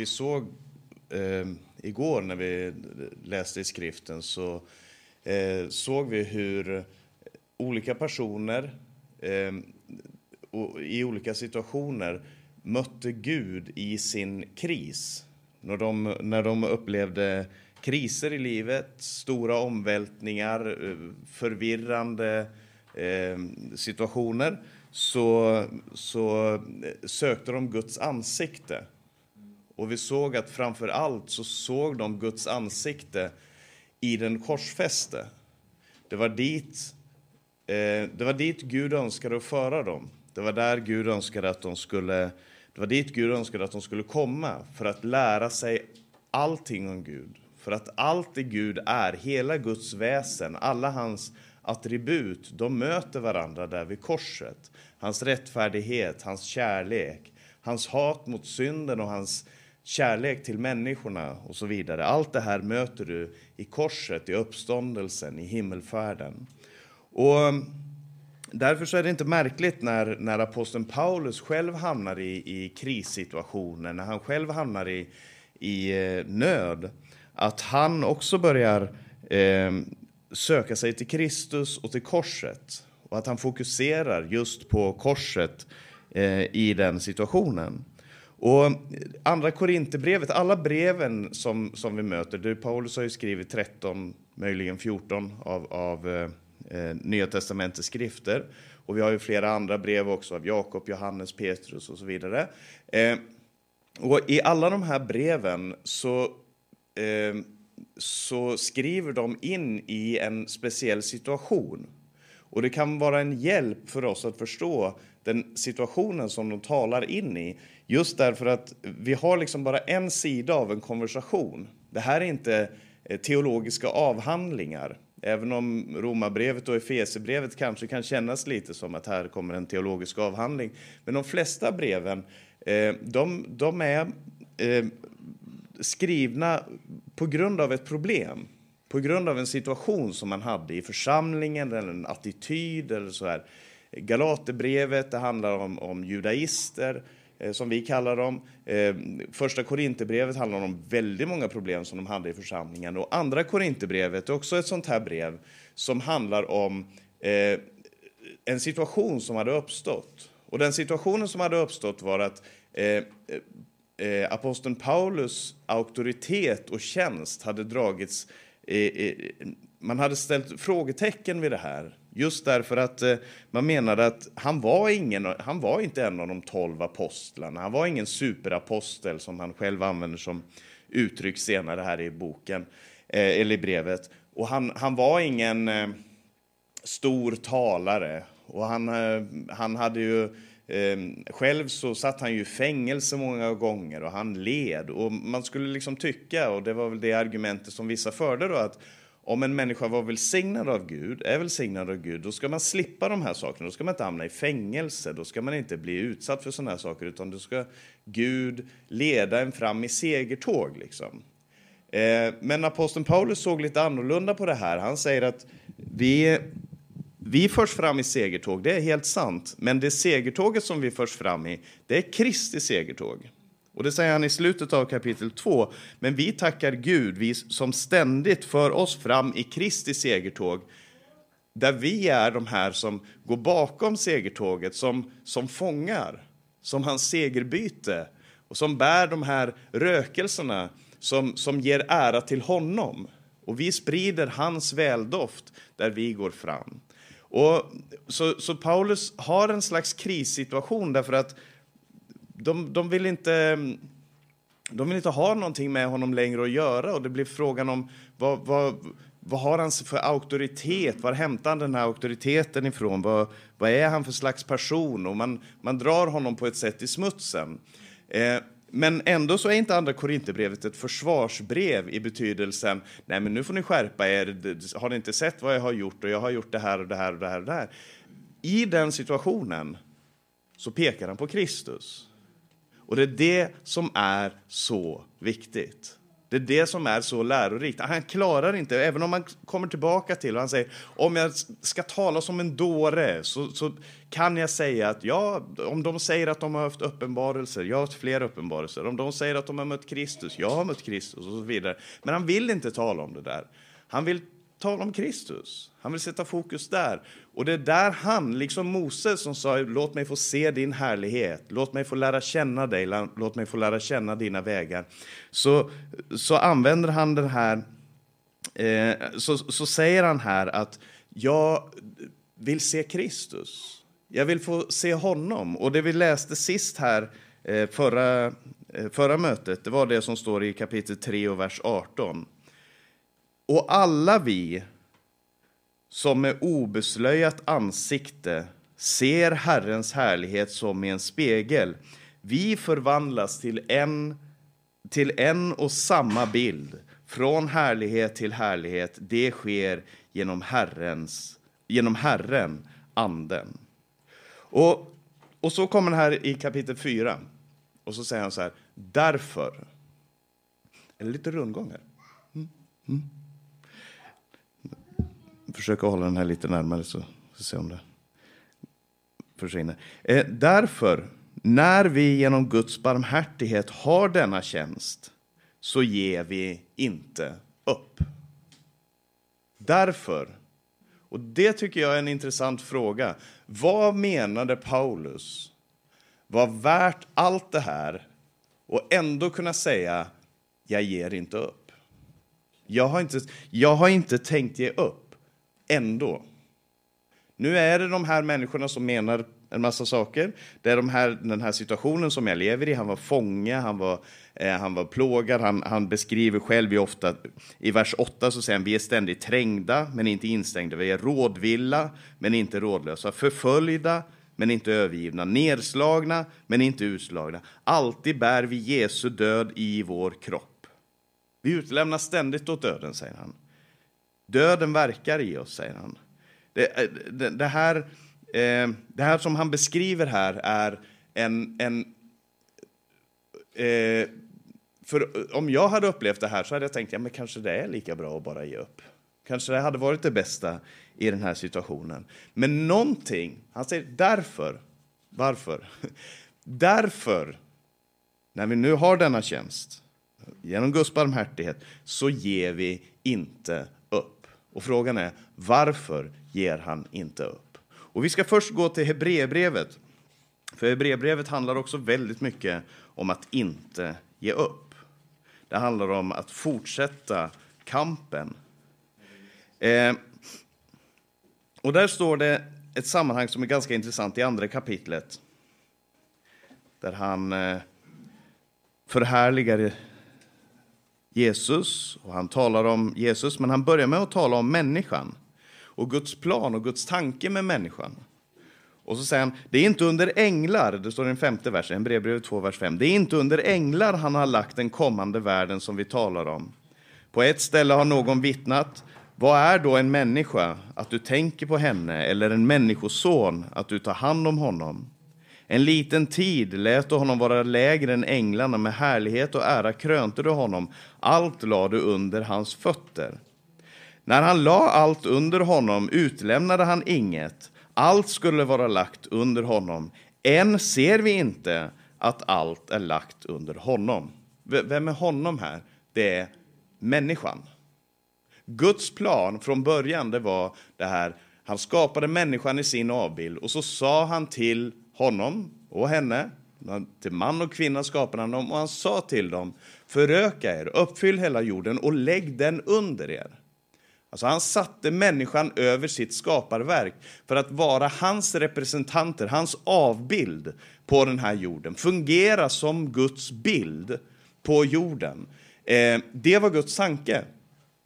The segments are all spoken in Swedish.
vi såg eh, igår när vi läste i skriften så eh, såg vi hur olika personer eh, i olika situationer mötte Gud i sin kris. När de, när de upplevde kriser i livet, stora omvältningar, eh, förvirrande eh, situationer så, så sökte de Guds ansikte. Och vi såg att framför allt så såg de Guds ansikte i den korsfäste. Det var dit, eh, det var dit Gud önskade att föra dem. Det var där Gud önskade att de skulle, det var dit Gud önskade att de skulle komma för att lära sig allting om Gud. För att allt det Gud är, hela Guds väsen, alla hans attribut, de möter varandra där vid korset. Hans rättfärdighet, hans kärlek, hans hat mot synden och hans kärlek till människorna och så vidare. Allt det här möter du i korset, i uppståndelsen, i himmelfärden. Och um, därför så är det inte märkligt när, när aposteln Paulus själv hamnar i, i krissituationer, när han själv hamnar i, i eh, nöd, att han också börjar eh, söka sig till Kristus och till korset. Och att han fokuserar just på korset eh, i den situationen. Och andra Korinthierbrevet, alla breven som, som vi möter, du, Paulus har ju skrivit 13, möjligen 14 av, av eh, eh, Nya testamentets skrifter. Och vi har ju flera andra brev också av Jakob, Johannes, Petrus och så vidare. Eh, och i alla de här breven så, eh, så skriver de in i en speciell situation. Och det kan vara en hjälp för oss att förstå den situationen som de talar in i. Just därför att vi har liksom bara en sida av en konversation. Det här är inte eh, teologiska avhandlingar. Även om Romarbrevet och Efesierbrevet kanske kan kännas lite som att här kommer en teologisk avhandling. Men de flesta breven, eh, de, de är eh, skrivna på grund av ett problem. På grund av en situation som man hade i församlingen eller en attityd eller så här. Galaterbrevet, det handlar om, om judaister eh, som vi kallar dem. Eh, första Korinthierbrevet handlar om väldigt många problem som de hade i församlingen. Och andra Korinthierbrevet är också ett sånt här brev som handlar om eh, en situation som hade uppstått. Och den situationen som hade uppstått var att eh, eh aposteln Paulus auktoritet och tjänst hade dragits eh, eh, man hade ställt frågetecken vid det här. Just därför att eh, man menade att han var, ingen, han var inte en av de tolv apostlarna. Han var ingen superapostel som han själv använder som uttryck senare här i boken, eh, eller i brevet. Och han, han var ingen eh, stor talare. Och han, han hade ju själv så satt han ju i fängelse många gånger och han led. Och man skulle liksom tycka, och det var väl det argumentet som vissa förde då, att om en människa var välsignad av Gud, är välsignad av Gud, då ska man slippa de här sakerna. Då ska man inte hamna i fängelse, då ska man inte bli utsatt för sådana här saker, utan då ska Gud leda en fram i segertåg. Liksom. Eh, men aposteln Paulus såg lite annorlunda på det här. Han säger att vi, vi förs fram i segertåg, det är helt sant. Men det segertåget som vi förs fram i, det är Kristi segertåg. Och det säger han i slutet av kapitel 2. Men vi tackar Gud, vi som ständigt för oss fram i Kristi segertåg, där vi är de här som går bakom segertåget som, som fångar, som hans segerbyte och som bär de här rökelserna som, som ger ära till honom. Och vi sprider hans väldoft där vi går fram. Och så, så Paulus har en slags krissituation därför att de, de, vill inte, de vill inte ha någonting med honom längre att göra och det blir frågan om vad, vad, vad har han för auktoritet? Var hämtar han den här auktoriteten ifrån? Vad, vad är han för slags person? Och man, man drar honom på ett sätt i smutsen. Eh, men ändå så är inte andra Korinthierbrevet ett försvarsbrev i betydelsen nej men nu får ni skärpa er, har ni inte sett vad jag har gjort och jag har gjort det här och det här och det här och det här. I den situationen så pekar han på Kristus. Och det är det som är så viktigt. Det är det som är så lärorikt. Han klarar inte, även om man kommer tillbaka till och han säger om jag ska tala som en dåre så, så kan jag säga att ja, om de säger att de har haft uppenbarelser, jag har haft fler uppenbarelser. Om de säger att de har mött Kristus, jag har mött Kristus och så vidare. Men han vill inte tala om det där. Han vill tala om Kristus. Han vill sätta fokus där. Och det är där han, liksom Moses som sa låt mig få se din härlighet, låt mig få lära känna dig, låt mig få lära känna dina vägar. Så, så använder han den här, eh, så, så säger han här att jag vill se Kristus. Jag vill få se honom. Och det vi läste sist här, eh, förra, eh, förra mötet, det var det som står i kapitel 3 och vers 18. Och alla vi som med obeslöjat ansikte ser Herrens härlighet som i en spegel, vi förvandlas till en, till en och samma bild, från härlighet till härlighet. Det sker genom, Herrens, genom Herren, Anden. Och, och så kommer det här i kapitel 4. Och så säger han så här, därför. Är det lite rundgång här? Mm. Mm försöka hålla den här lite närmare så ska se om det försvinner. Eh, därför, när vi genom Guds barmhärtighet har denna tjänst så ger vi inte upp. Därför, och det tycker jag är en intressant fråga. Vad menade Paulus var värt allt det här och ändå kunna säga jag ger inte upp? Jag har inte, jag har inte tänkt ge upp ändå. Nu är det de här människorna som menar en massa saker. Det är de här, den här situationen som jag lever i. Han var fånge, han var, eh, han var plågad. Han, han beskriver själv ofta, i vers 8 så säger han, vi är ständigt trängda men inte instängda. Vi är rådvilla men inte rådlösa. Förföljda men inte övergivna. Nedslagna men inte utslagna. Alltid bär vi Jesu död i vår kropp. Vi utlämnas ständigt åt döden, säger han. Döden verkar i oss, säger han. Det, eh, det, det här, eh, det här som han beskriver här är en... en eh, för om jag hade upplevt det här så hade jag tänkt, ja men kanske det är lika bra att bara ge upp. Kanske det hade varit det bästa i den här situationen. Men någonting, han säger därför, varför? Därför, när vi nu har denna tjänst, genom Guds barmhärtighet, så ger vi inte och frågan är varför ger han inte upp? Och vi ska först gå till Hebreerbrevet. För Hebreerbrevet handlar också väldigt mycket om att inte ge upp. Det handlar om att fortsätta kampen. Eh, och där står det ett sammanhang som är ganska intressant i andra kapitlet. Där han eh, förhärligar Jesus och han talar om Jesus, men han börjar med att tala om människan och Guds plan och Guds tanke med människan. Och så säger han, det är inte under änglar, det står i den femte versen, brevbrevet 2, vers 5. Det är inte under änglar han har lagt den kommande världen som vi talar om. På ett ställe har någon vittnat, vad är då en människa, att du tänker på henne, eller en människoson, att du tar hand om honom? En liten tid lät du honom vara lägre än änglarna, med härlighet och ära krönte du honom. Allt lade du under hans fötter. När han la allt under honom utlämnade han inget. Allt skulle vara lagt under honom. Än ser vi inte att allt är lagt under honom. Vem är honom här? Det är människan. Guds plan från början det var det här, han skapade människan i sin avbild och så sa han till honom och henne, till man och kvinna skapade han dem och han sa till dem, föröka er, uppfyll hela jorden och lägg den under er. Alltså han satte människan över sitt skaparverk för att vara hans representanter, hans avbild på den här jorden, fungera som Guds bild på jorden. Eh, det var Guds tanke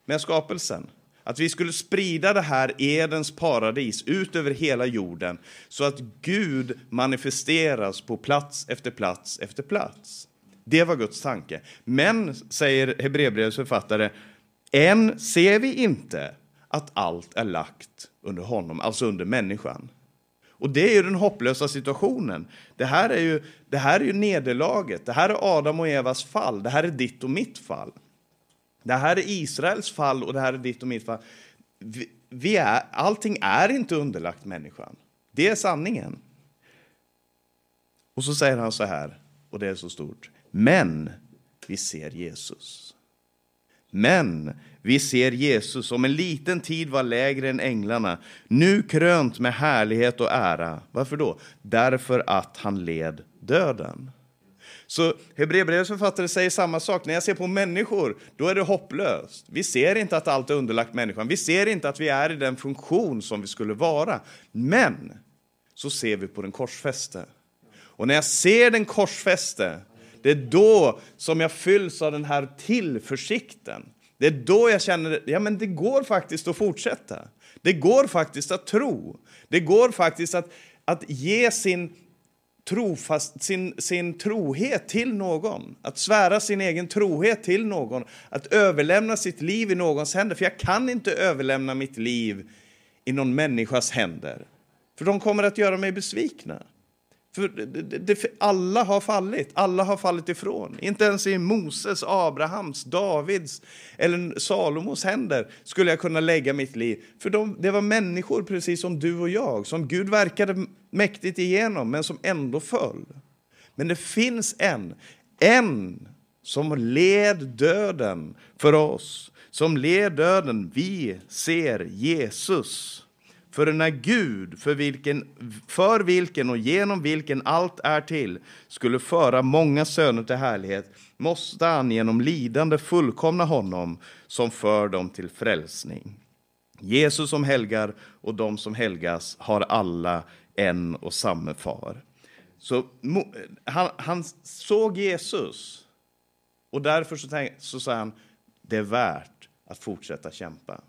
med skapelsen. Att vi skulle sprida det här Edens paradis ut över hela jorden så att Gud manifesteras på plats efter plats efter plats. Det var Guds tanke. Men, säger Hebreerbrevets författare, än ser vi inte att allt är lagt under honom, alltså under människan. Och det är ju den hopplösa situationen. Det här är ju, det här är ju nederlaget. Det här är Adam och Evas fall. Det här är ditt och mitt fall. Det här är Israels fall och det här är ditt och mitt fall. Vi, vi är, allting är inte underlagt människan. Det är sanningen. Och så säger han så här, och det är så stort. Men vi ser Jesus. Men vi ser Jesus som en liten tid var lägre än änglarna, nu krönt med härlighet och ära. Varför då? Därför att han led döden. Så Hebreerbrevets författare säger samma sak. När jag ser på människor, då är det hopplöst. Vi ser inte att allt är underlagt människan. Vi ser inte att vi är i den funktion som vi skulle vara. Men så ser vi på den korsfäste. Och när jag ser den korsfäste, det är då som jag fylls av den här tillförsikten. Det är då jag känner, ja men det går faktiskt att fortsätta. Det går faktiskt att tro. Det går faktiskt att, att ge sin trofast, sin, sin trohet till någon. Att svära sin egen trohet till någon. Att överlämna sitt liv i någons händer. För jag kan inte överlämna mitt liv i någon människas händer. För de kommer att göra mig besvikna. För det, det, alla har fallit, alla har fallit ifrån. Inte ens i Moses, Abrahams, Davids eller Salomos händer skulle jag kunna lägga mitt liv. För de, det var människor precis som du och jag, som Gud verkade mäktigt igenom, men som ändå föll. Men det finns en, en som led döden för oss, som led döden. Vi ser Jesus. För när Gud, för vilken, för vilken och genom vilken allt är till, skulle föra många söner till härlighet, måste han genom lidande fullkomna honom som för dem till frälsning. Jesus som helgar och de som helgas har alla en och samma far. Så han, han såg Jesus och därför så, tänkte, så sa han, det är värt att fortsätta kämpa.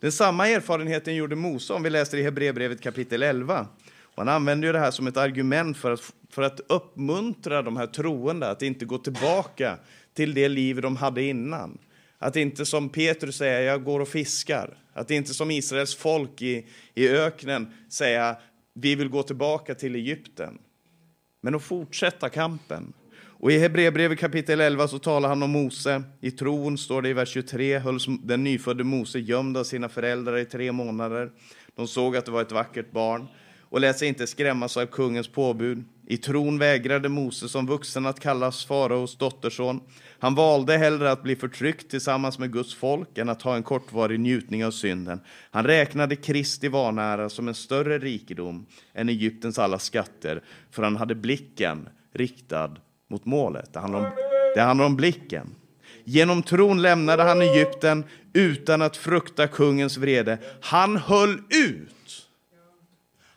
Den samma erfarenheten gjorde Mose om vi läser i Hebreerbrevet kapitel 11. Och han använder det här som ett argument för att, för att uppmuntra de här troende att inte gå tillbaka till det liv de hade innan. Att inte som Petrus säga, jag går och fiskar. Att inte som Israels folk i, i öknen säga, vi vill gå tillbaka till Egypten. Men att fortsätta kampen. Och i Hebreerbrevet kapitel 11 så talar han om Mose. I tron, står det i vers 23, hölls den nyfödde Mose gömd av sina föräldrar i tre månader. De såg att det var ett vackert barn och lät sig inte skrämmas av kungens påbud. I tron vägrade Mose som vuxen att kallas faraos dotterson. Han valde hellre att bli förtryckt tillsammans med Guds folk än att ha en kortvarig njutning av synden. Han räknade Kristi vanära som en större rikedom än Egyptens alla skatter, för han hade blicken riktad mot målet. Det handlar, om, det handlar om blicken. Genom tron lämnade han Egypten utan att frukta kungens vrede. Han höll ut.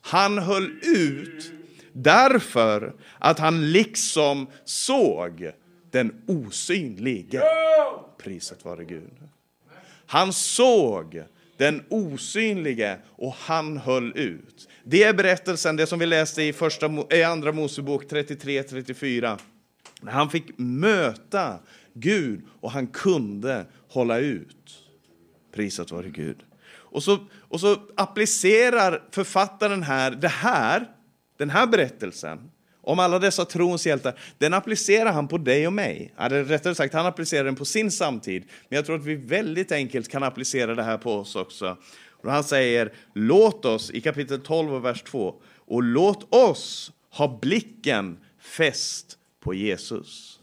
Han höll ut därför att han liksom såg den osynlige. Priset vare Gud. Han såg den osynlige och han höll ut. Det är berättelsen, det som vi läste i, första, i Andra Mosebok 33-34. Han fick möta Gud och han kunde hålla ut. Prisat vare Gud. Och så, och så applicerar författaren här det här, den här berättelsen om alla dessa trons hjältar, den applicerar han på dig och mig. Eller rättare sagt, han applicerar den på sin samtid. Men jag tror att vi väldigt enkelt kan applicera det här på oss också. Och han säger, låt oss, i kapitel 12 och vers 2, och låt oss ha blicken fäst på Jesus.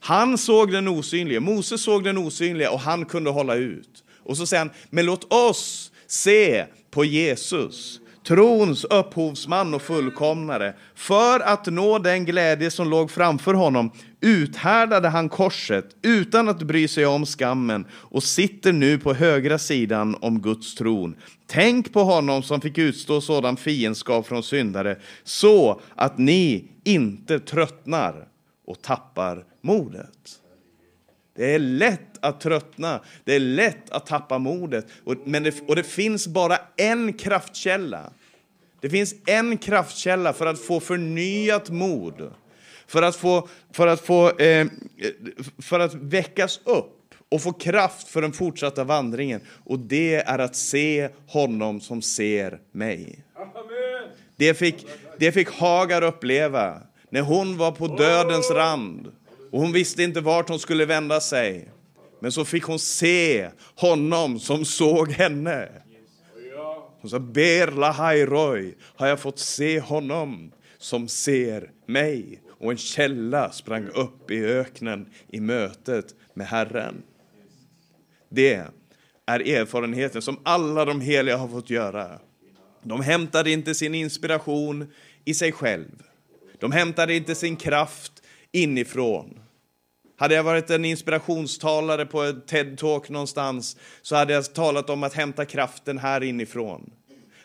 Han såg den osynliga, Moses såg den osynliga och han kunde hålla ut. Och så säger han, men låt oss se på Jesus, trons upphovsman och fullkomnare. För att nå den glädje som låg framför honom uthärdade han korset utan att bry sig om skammen och sitter nu på högra sidan om Guds tron. Tänk på honom som fick utstå sådan fiendskap från syndare så att ni inte tröttnar och tappar modet. Det är lätt att tröttna, det är lätt att tappa modet. Och, men det, och det finns bara en kraftkälla. Det finns en kraftkälla för att få förnyat mod. För att få, för att få, eh, för att väckas upp och få kraft för den fortsatta vandringen. Och det är att se honom som ser mig. Det fick, det fick Hagar uppleva när hon var på dödens rand och hon visste inte vart hon skulle vända sig. Men så fick hon se honom som såg henne. Hon sa, Ber Lahairoi har jag fått se honom som ser mig. Och en källa sprang upp i öknen i mötet med Herren. Det är erfarenheten som alla de heliga har fått göra. De hämtade inte sin inspiration i sig själv. De hämtade inte sin kraft inifrån. Hade jag varit en inspirationstalare på ett TED-talk någonstans så hade jag talat om att hämta kraften här inifrån.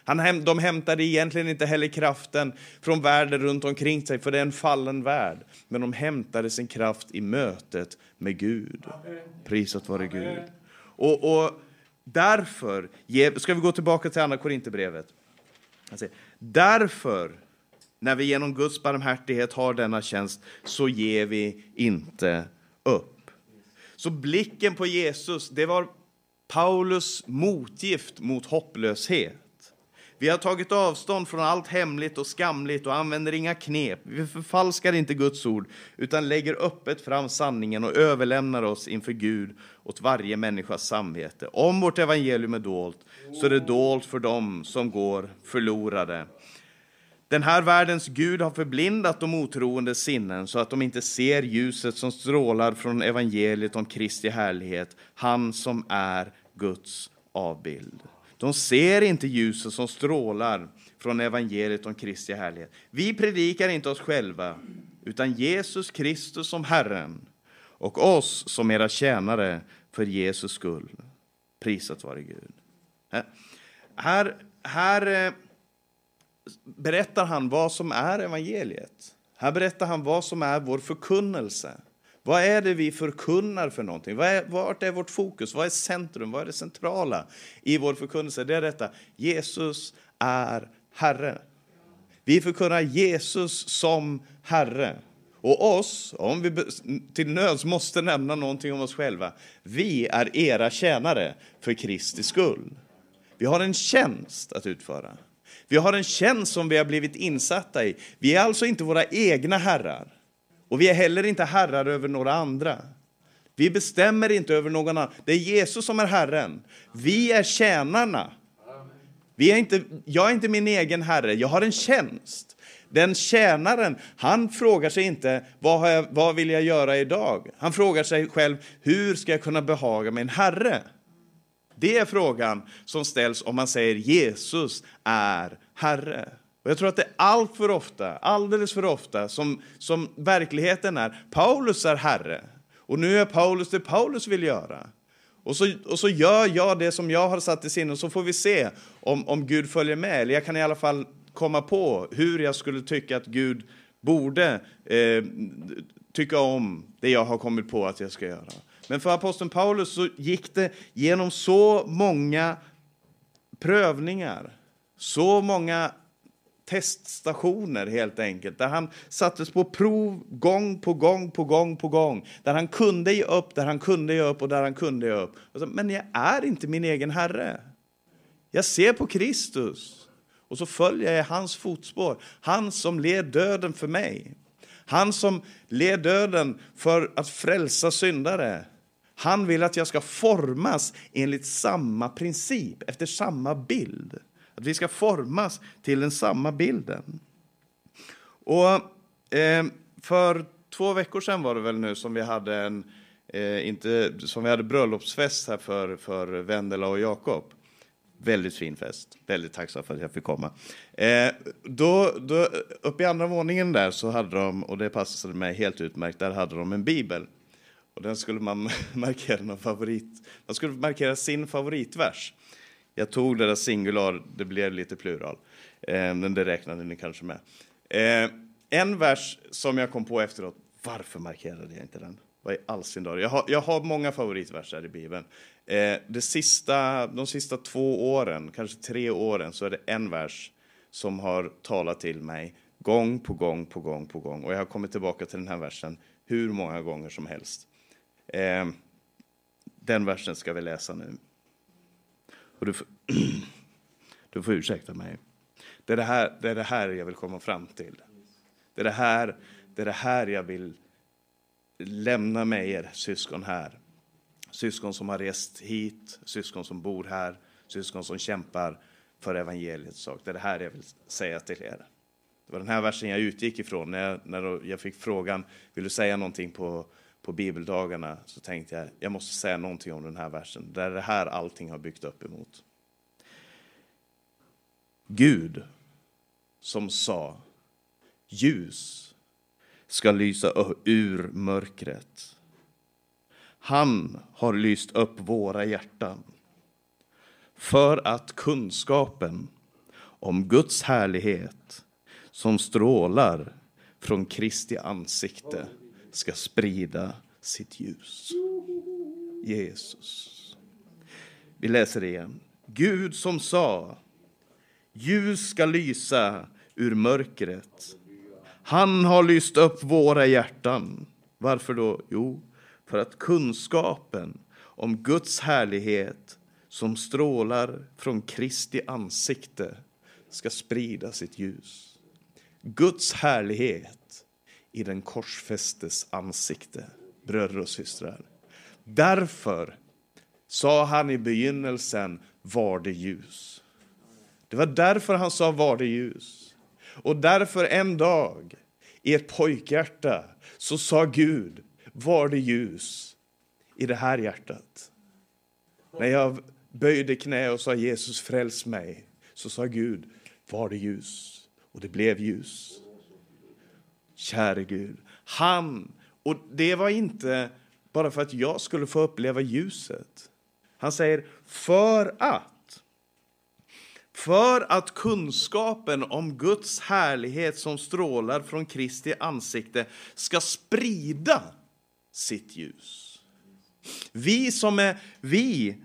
Han, de hämtade egentligen inte heller kraften från världen runt omkring sig, för det är en fallen värld. Men de hämtade sin kraft i mötet med Gud. Prisat vare Gud. Och, och därför, ska vi gå tillbaka till Andra Korinthierbrevet. Därför, när vi genom Guds barmhärtighet har denna tjänst, så ger vi inte upp. Så blicken på Jesus, det var Paulus motgift mot hopplöshet. Vi har tagit avstånd från allt hemligt och skamligt och använder inga knep. Vi förfalskar inte Guds ord, utan lägger öppet fram sanningen och överlämnar oss inför Gud åt varje människas samvete. Om vårt evangelium är dolt, så är det dolt för dem som går förlorade. Den här världens Gud har förblindat de otroende sinnen så att de inte ser ljuset som strålar från evangeliet om Kristi härlighet, han som är Guds avbild. De ser inte ljuset som strålar från evangeliet om Kristi härlighet. Vi predikar inte oss själva, utan Jesus Kristus som Herren och oss som era tjänare för Jesus skull. Prisat vare Gud. Här, här eh, berättar han vad som är evangeliet. Här berättar han vad som är vår förkunnelse. Vad är det vi förkunnar för någonting? Vad är, vart är vårt fokus? Vad är centrum? Vad är det centrala i vår förkunnelse? Det är detta. Jesus är Herre. Vi förkunnar Jesus som Herre. Och oss, om vi till nöds måste nämna någonting om oss själva, vi är era tjänare för Kristi skull. Vi har en tjänst att utföra. Vi har en tjänst som vi har blivit insatta i. Vi är alltså inte våra egna herrar. Och vi är heller inte herrar över några andra. Vi bestämmer inte över någon annan. Det är Jesus som är Herren. Vi är tjänarna. Vi är inte, jag är inte min egen herre, jag har en tjänst. Den tjänaren, han frågar sig inte vad, jag, vad vill jag göra idag? Han frågar sig själv, hur ska jag kunna behaga min herre? Det är frågan som ställs om man säger Jesus är Herre. Och jag tror att det är allt för ofta, alldeles för ofta, som, som verkligheten är. Paulus är Herre. Och nu är Paulus det Paulus vill göra. Och så, och så gör jag det som jag har satt i sinne och så får vi se om, om Gud följer med. Eller jag kan i alla fall komma på hur jag skulle tycka att Gud borde eh, tycka om det jag har kommit på att jag ska göra. Men för aposteln Paulus så gick det genom så många prövningar, så många teststationer helt enkelt, där han sattes på prov gång på gång på gång på gång, där han kunde ge upp, där han kunde ge upp och där han kunde ge upp. Alltså, men jag är inte min egen herre. Jag ser på Kristus och så följer jag hans fotspår, han som led döden för mig. Han som led döden för att frälsa syndare. Han vill att jag ska formas enligt samma princip, efter samma bild. Att vi ska formas till den samma bilden. Och eh, för två veckor sedan var det väl nu som vi hade en eh, inte, som vi hade bröllopsfest här för, för Vendela och Jakob. Väldigt fin fest. Väldigt tacksam för att jag fick komma. Eh, då, då, uppe i andra våningen där så hade de, och det passade mig helt utmärkt, där hade de en bibel. Och den skulle man markera någon favorit. Man skulle markera sin favoritvers. Jag tog det där singular, det blev lite plural. Eh, men det räknade ni kanske med. Eh, en vers som jag kom på efteråt, varför markerade jag inte den? Vad i all sin dag? Jag har, jag har många favoritverser i Bibeln. Eh, det sista, de sista två åren, kanske tre åren, så är det en vers som har talat till mig gång på gång på gång på gång. Och jag har kommit tillbaka till den här versen hur många gånger som helst. Ehm, den versen ska vi läsa nu. Och du, får, du får ursäkta mig. Det är det, här, det är det här jag vill komma fram till. Det är det här, det är det här jag vill lämna med er syskon här. syskon som har rest hit, syskon som bor här, syskon som kämpar för evangeliets sak. Det är det här jag vill säga till er. Det var den här versen jag utgick ifrån när jag, när jag fick frågan, vill du säga någonting på, på bibeldagarna? Så tänkte jag, jag måste säga någonting om den här versen. Det är det här allting har byggt upp emot. Gud som sa, ljus ska lysa ur mörkret. Han har lyst upp våra hjärtan för att kunskapen om Guds härlighet som strålar från Kristi ansikte ska sprida sitt ljus. Jesus. Vi läser det igen. Gud som sa, ljus ska lysa ur mörkret. Han har lyst upp våra hjärtan. Varför då? Jo, för att kunskapen om Guds härlighet som strålar från Kristi ansikte ska sprida sitt ljus. Guds härlighet i den korsfästes ansikte, bröder och systrar. Därför sa han i begynnelsen var det ljus. Det var därför han sa var det ljus. Och därför en dag i ett pojkhjärta så sa Gud var det ljus i det här hjärtat. När jag böjde knä och sa Jesus fräls mig så sa Gud var det ljus och det blev ljus. Käre Gud, han, och det var inte bara för att jag skulle få uppleva ljuset. Han säger för att för att kunskapen om Guds härlighet som strålar från Kristi ansikte ska sprida sitt ljus. Vi som är, vi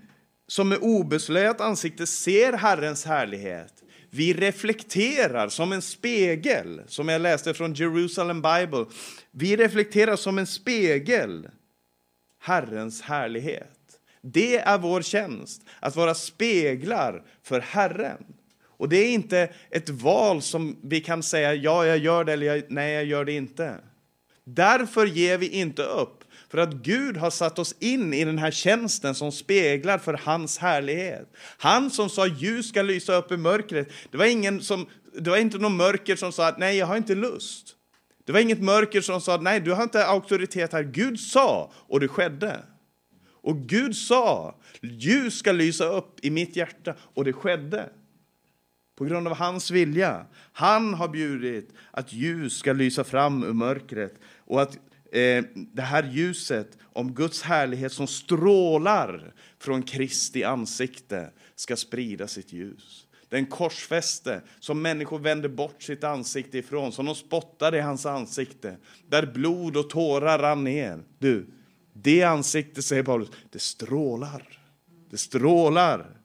som med obeslöjat ansikte ser Herrens härlighet vi reflekterar som en spegel, som jag läste från Jerusalem Bible. Vi reflekterar som en spegel Herrens härlighet. Det är vår tjänst, att vara speglar för Herren. Och det är inte ett val som vi kan säga ja, jag gör det eller nej, jag gör det inte. Därför ger vi inte upp, för att Gud har satt oss in i den här tjänsten som speglar för hans härlighet. Han som sa ljus ska lysa upp i mörkret, det var, ingen som, det var inte någon mörker som sa att nej, jag har inte lust. Det var inget mörker som sa nej, du har inte auktoritet här. Gud sa och det skedde. Och Gud sa, ljus ska lysa upp i mitt hjärta och det skedde. På grund av hans vilja. Han har bjudit att ljus ska lysa fram ur mörkret och att eh, det här ljuset om Guds härlighet som strålar från Kristi ansikte ska sprida sitt ljus. Den korsfäste som människor vänder bort sitt ansikte ifrån, som de spottade i hans ansikte, där blod och tårar rann ner. Du, det ansiktet, säger Paulus, det strålar. Det strålar.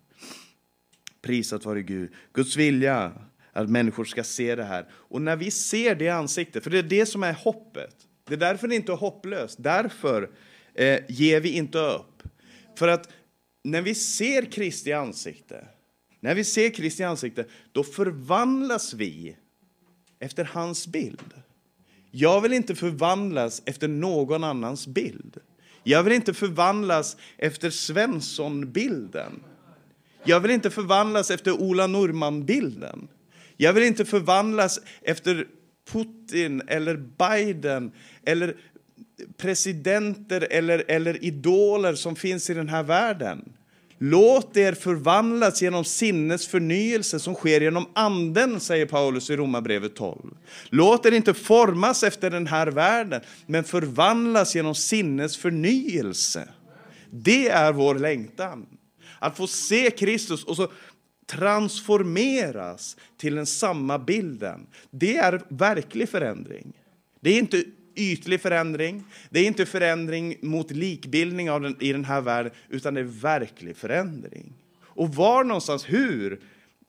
Prisat vare Gud. Guds vilja att människor ska se det här. Och när vi ser det ansiktet, för det är det som är hoppet. Det är därför det inte är hopplöst. Därför eh, ger vi inte upp. För att när vi ser Kristi ansikte, när vi ser Kristi ansikte, då förvandlas vi efter hans bild. Jag vill inte förvandlas efter någon annans bild. Jag vill inte förvandlas efter Svensson-bilden. Jag vill inte förvandlas efter Ola Norman-bilden. Jag vill inte förvandlas efter Putin eller Biden eller presidenter eller, eller idoler som finns i den här världen. Låt er förvandlas genom sinnes förnyelse som sker genom anden, säger Paulus i Romarbrevet 12. Låt er inte formas efter den här världen, men förvandlas genom sinnes förnyelse. Det är vår längtan. Att få se Kristus och så transformeras till den samma bilden. Det är verklig förändring. Det är inte ytlig förändring. Det är inte förändring mot likbildning av den, i den här världen, utan det är verklig förändring. Och var någonstans, hur?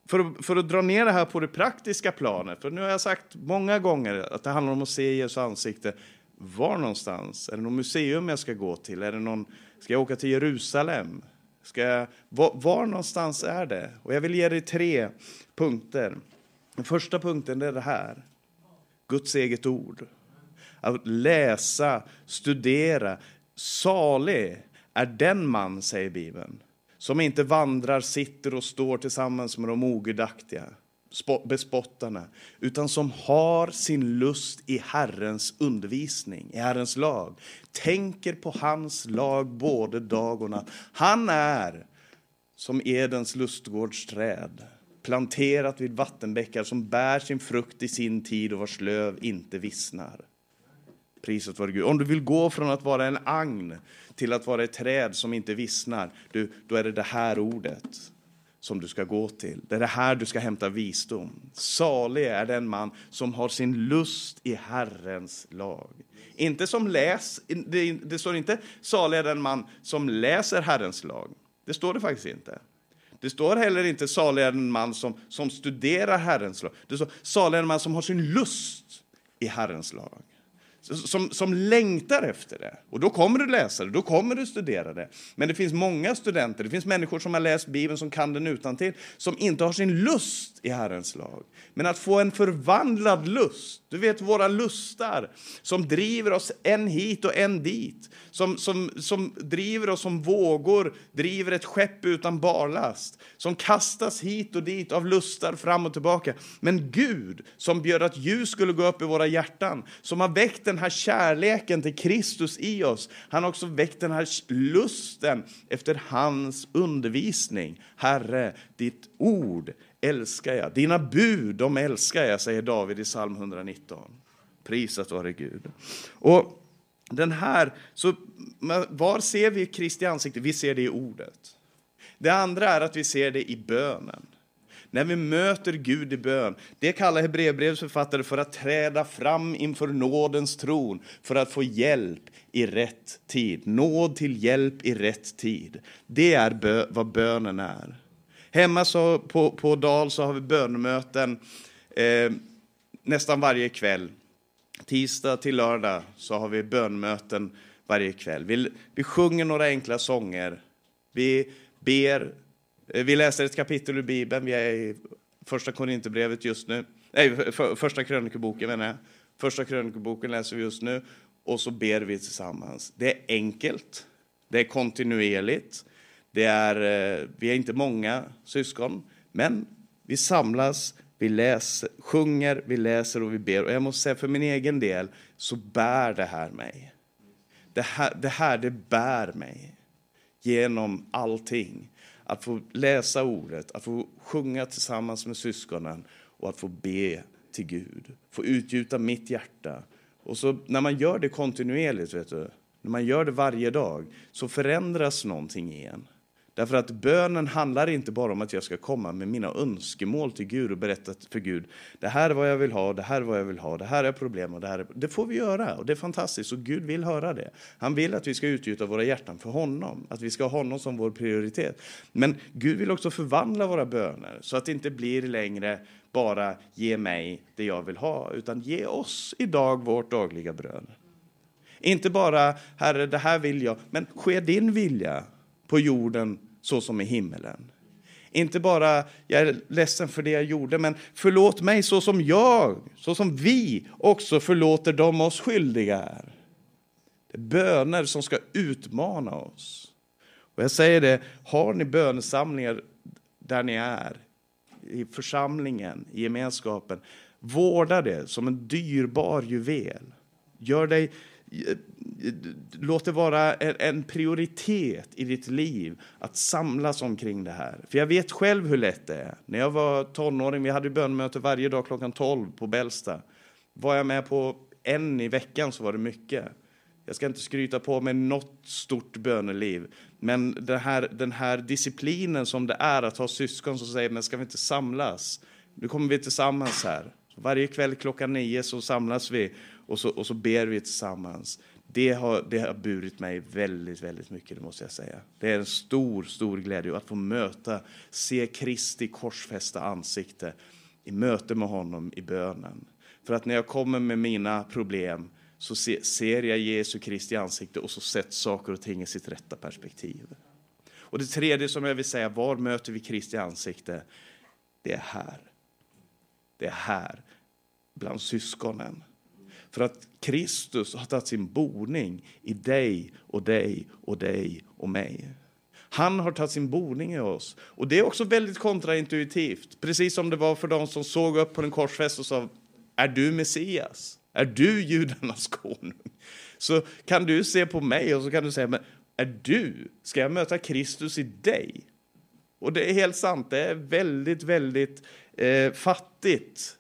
För att, för att dra ner det här på det praktiska planet, för nu har jag sagt många gånger att det handlar om att se Jesu ansikte. Var någonstans? Är det något museum jag ska gå till? Är det någon, ska jag åka till Jerusalem? Ska jag, var, var någonstans är det? Och jag vill ge dig tre punkter. Den första punkten är det här. Guds eget ord att läsa, studera. Salig är den man, säger Bibeln, som inte vandrar, sitter och står tillsammans med de ogudaktiga, bespottarna, utan som har sin lust i Herrens undervisning, i Herrens lag. Tänker på hans lag både dag och natt. Han är som Edens lustgårdsträd, planterat vid vattenbäckar som bär sin frukt i sin tid och vars löv inte vissnar. Priset vare Gud. Om du vill gå från att vara en agn till att vara ett träd som inte vissnar, du, då är det det här ordet som du ska gå till. Det är det här du ska hämta visdom. Salig är den man som har sin lust i Herrens lag. Inte som läs, det, det står inte salig är den man som läser Herrens lag. Det står det faktiskt inte. Det står heller inte salig är den man som, som studerar Herrens lag. Det står salig är den man som har sin lust i Herrens lag som, som längtar efter det. Och då kommer du läsa det, då kommer du studera det. Men det finns många studenter, det finns människor som har läst Bibeln, som kan den utan till, som inte har sin lust i Herrens lag. Men att få en förvandlad lust, du vet våra lustar som driver oss en hit och en dit, som, som, som driver oss som vågor, driver ett skepp utan barlast, som kastas hit och dit av lustar fram och tillbaka. Men Gud som bjöd att ljus skulle gå upp i våra hjärtan, som har väckt den här kärleken till Kristus i oss, han har också väckt den här lusten efter hans undervisning. Herre, ditt ord älskar jag. Dina bud, de älskar jag, säger David i psalm 119. Prisat vare Gud. Och den här, så var ser vi Kristi ansikte? Vi ser det i ordet. Det andra är att vi ser det i bönen. När vi möter Gud i bön. Det kallar Hebreerbrevets författare för att träda fram inför nådens tron för att få hjälp i rätt tid. Nåd till hjälp i rätt tid. Det är bö vad bönen är. Hemma så, på, på Dal så har vi bönemöten eh, nästan varje kväll. Tisdag till lördag så har vi bönmöten varje kväll. Vi, vi sjunger några enkla sånger. Vi ber. Eh, vi läser ett kapitel ur Bibeln. Vi är i första Korinthierbrevet just nu. Nej, för, första krönikeboken menar jag. Första krönikeboken läser vi just nu. Och så ber vi tillsammans. Det är enkelt. Det är kontinuerligt. Det är, eh, vi är inte många syskon, men vi samlas, vi läser, sjunger, vi läser och vi ber. Och jag måste säga för min egen del så bär det här mig. Det här, det här det bär mig genom allting. Att få läsa ordet, att få sjunga tillsammans med syskonen och att få be till Gud. Få utgjuta mitt hjärta. Och så när man gör det kontinuerligt, vet du, när man gör det varje dag, så förändras någonting i en. Därför att bönen handlar inte bara om att jag ska komma med mina önskemål till Gud och berätta för Gud, det här är vad jag vill ha, det här är vad jag vill ha, det här är problem och det här är... Det får vi göra och det är fantastiskt och Gud vill höra det. Han vill att vi ska utgjuta våra hjärtan för honom, att vi ska ha honom som vår prioritet. Men Gud vill också förvandla våra böner så att det inte blir längre bara ge mig det jag vill ha, utan ge oss idag vårt dagliga bröd. Inte bara, Herre, det här vill jag, men ske din vilja på jorden så som i himmelen. Inte bara, jag är ledsen för det jag gjorde, men förlåt mig så som jag, så som vi också förlåter dem oss skyldiga är. Det är böner som ska utmana oss. Och jag säger det, har ni bönesamlingar där ni är, i församlingen, i gemenskapen, vårda det som en dyrbar juvel. Gör dig låt det vara en prioritet i ditt liv att samlas omkring det här. För jag vet själv hur lätt det är. När jag var tonåring, vi hade bönmöte varje dag klockan 12 på Bällsta. Var jag med på en i veckan så var det mycket. Jag ska inte skryta på mig något stort böneliv, men den här, den här disciplinen som det är att ha syskon som säger, men ska vi inte samlas? Nu kommer vi tillsammans här. Varje kväll klockan nio så samlas vi och så, och så ber vi tillsammans. Det har, det har burit mig väldigt, väldigt mycket, det måste jag säga. Det är en stor, stor glädje att få möta, se Kristi korsfästa ansikte i möte med honom i bönen. För att när jag kommer med mina problem så se, ser jag Jesu Kristi ansikte och så sätts saker och ting i sitt rätta perspektiv. Och det tredje som jag vill säga, var möter vi Kristi ansikte? Det är här. Det är här, bland syskonen. För att Kristus har tagit sin boning i dig och dig och dig och mig. Han har tagit sin boning i oss. Och det är också väldigt kontraintuitivt. Precis som det var för de som såg upp på en korsfäst och sa, är du Messias? Är du judarnas konung? Så kan du se på mig och så kan du säga, men är du, ska jag möta Kristus i dig? Och det är helt sant, det är väldigt, väldigt eh, fattigt.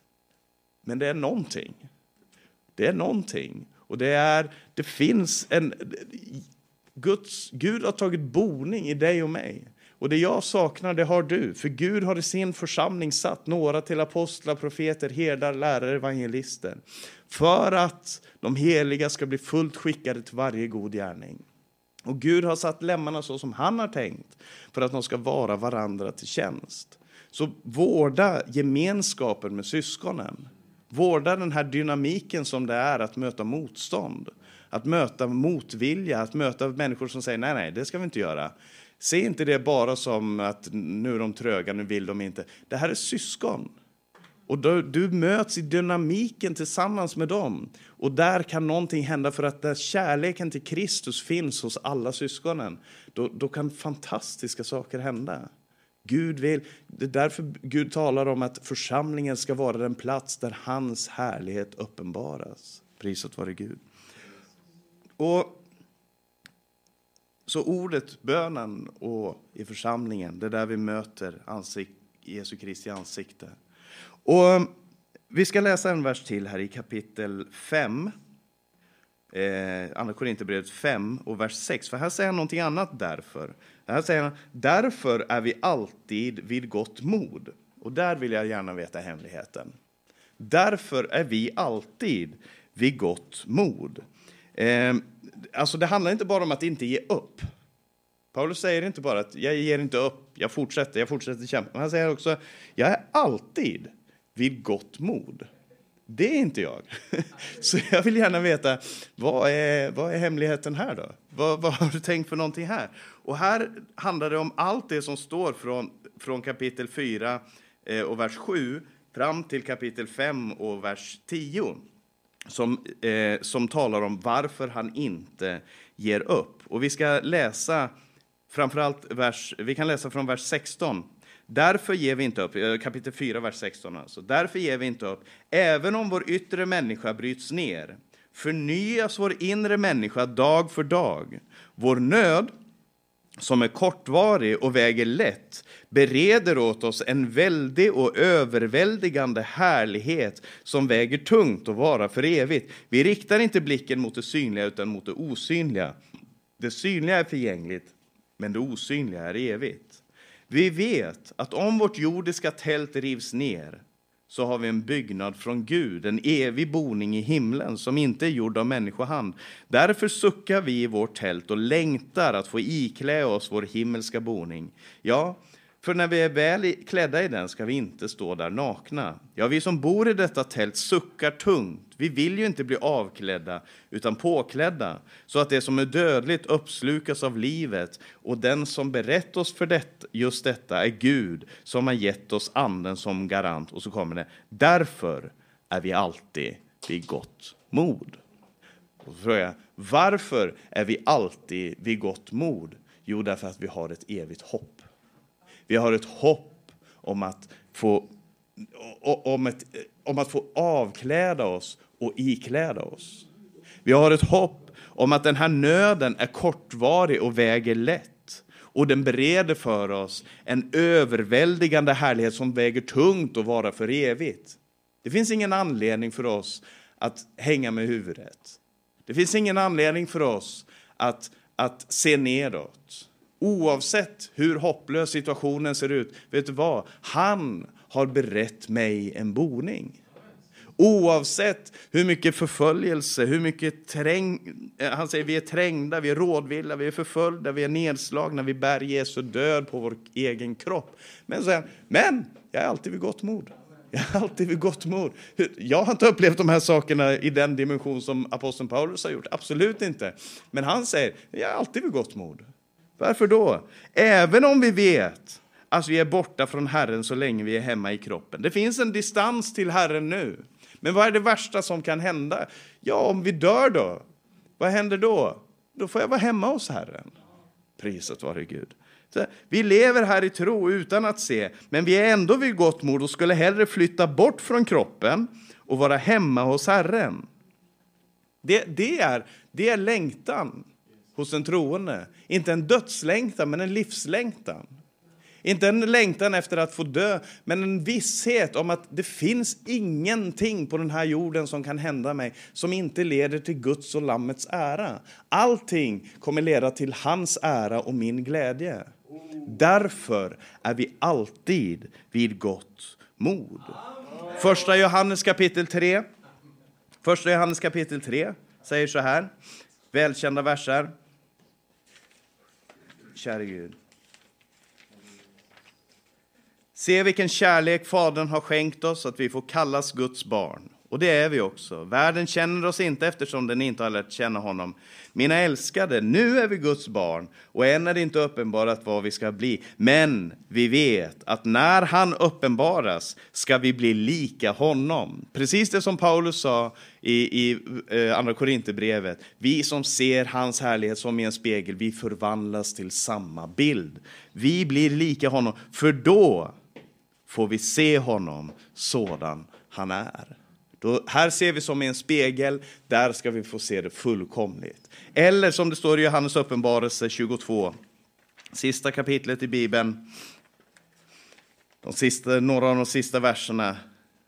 Men det är någonting. Det är någonting. Och det är, det finns en, Guds, Gud har tagit boning i dig och mig. Och det jag saknar, det har du. För Gud har i sin församling satt några till apostlar, profeter, herdar, lärare, evangelister. För att de heliga ska bli fullt skickade till varje god gärning. Och Gud har satt lemmarna så som han har tänkt för att de ska vara varandra till tjänst. Så vårda gemenskapen med syskonen. Vårda den här dynamiken som det är att möta motstånd. Att möta motvilja, att möta människor som säger nej, nej, det ska vi inte göra. Se inte det bara som att nu är de tröga, nu vill de inte. Det här är syskon. Och du, du möts i dynamiken tillsammans med dem. Och där kan någonting hända för att där kärleken till Kristus finns hos alla syskonen, då, då kan fantastiska saker hända. Gud vill, det är därför Gud talar om att församlingen ska vara den plats där hans härlighet uppenbaras. Prisat vare Gud. Och så ordet, bönen och i församlingen, det är där vi möter ansikt, Jesu Kristi ansikte. Och vi ska läsa en vers till här i kapitel 5. Eh, Andra Korinthierbrevet 5 och vers 6. För här säger han någonting annat därför. Här säger han, därför är vi alltid vid gott mod. Och där vill jag gärna veta hemligheten. Därför är vi alltid vid gott mod. Eh, alltså det handlar inte bara om att inte ge upp. Paulus säger inte bara att jag ger inte upp, jag fortsätter, jag fortsätter kämpa. Han säger också, jag är alltid vid gott mod. Det är inte jag. Så jag vill gärna veta, vad är, vad är hemligheten här då? Vad, vad har du tänkt för någonting här? Och här handlar det om allt det som står från, från kapitel 4 eh, och vers 7 fram till kapitel 5 och vers 10 som, eh, som talar om varför han inte ger upp. Och vi ska läsa framförallt vers, vi kan läsa från vers 16. Därför ger vi inte upp, eh, kapitel 4, vers 16 alltså. Därför ger vi inte upp, även om vår yttre människa bryts ner. Förnyas vår inre människa dag för dag. Vår nöd, som är kortvarig och väger lätt, bereder åt oss en väldig och överväldigande härlighet som väger tungt och vara för evigt. Vi riktar inte blicken mot det synliga utan mot det osynliga. Det synliga är förgängligt, men det osynliga är evigt. Vi vet att om vårt jordiska tält rivs ner så har vi en byggnad från Gud, en evig boning i himlen som inte är gjord av människohand. Därför suckar vi i vårt tält och längtar att få iklä oss vår himmelska boning. Ja, för när vi är väl klädda i den ska vi inte stå där nakna. Ja, vi som bor i detta tält suckar tungt. Vi vill ju inte bli avklädda, utan påklädda, så att det som är dödligt uppslukas av livet. Och den som berett oss för det, just detta är Gud, som har gett oss anden som garant. Och så kommer det, därför är vi alltid vid gott mod. Och så frågar jag, varför är vi alltid vid gott mod? Jo, därför att vi har ett evigt hopp. Vi har ett hopp om att få, om ett, om att få avkläda oss och ikläda oss. Vi har ett hopp om att den här nöden är kortvarig och väger lätt. Och den bereder för oss en överväldigande härlighet som väger tungt och vara för evigt. Det finns ingen anledning för oss att hänga med huvudet. Det finns ingen anledning för oss att, att se nedåt. Oavsett hur hopplös situationen ser ut, vet du vad? Han har berett mig en boning. Oavsett hur mycket förföljelse, hur mycket träng... Eh, han säger vi är trängda, vi är rådvilla, vi är förföljda, vi är nedslagna, vi bär Jesu död på vår egen kropp. Men, så men jag är alltid vid gott mod. Jag är alltid vid gott mod. Jag har inte upplevt de här sakerna i den dimension som aposteln Paulus har gjort. Absolut inte. Men han säger, jag är alltid vid gott mod. Varför då? Även om vi vet att vi är borta från Herren så länge vi är hemma i kroppen. Det finns en distans till Herren nu. Men vad är det värsta som kan hända? Ja, om vi dör då? Vad händer då? Då får jag vara hemma hos Herren. Prisat vare Gud. Så vi lever här i tro utan att se, men vi är ändå vid gott mod och skulle hellre flytta bort från kroppen och vara hemma hos Herren. Det, det, är, det är längtan hos en troende. Inte en dödslängtan, men en livslängtan. Inte en längtan efter att få dö, men en visshet om att det finns ingenting på den här jorden som kan hända mig som inte leder till Guds och Lammets ära. Allting kommer leda till hans ära och min glädje. Därför är vi alltid vid gott mod. Första Johannes kapitel 3. Första Johannes kapitel 3 säger så här. Välkända verser. Käre Gud. Se vilken kärlek Fadern har skänkt oss att vi får kallas Guds barn. Och det är vi också. Världen känner oss inte eftersom den inte har lärt känna honom. Mina älskade, nu är vi Guds barn och än är det inte uppenbarat vad vi ska bli. Men vi vet att när han uppenbaras ska vi bli lika honom. Precis det som Paulus sa i, i eh, Andra Korinthierbrevet. Vi som ser hans härlighet som i en spegel, vi förvandlas till samma bild. Vi blir lika honom, för då får vi se honom sådan han är. Då, här ser vi som i en spegel, där ska vi få se det fullkomligt. Eller som det står i Johannes uppenbarelse 22, sista kapitlet i Bibeln, de sista, några av de sista verserna,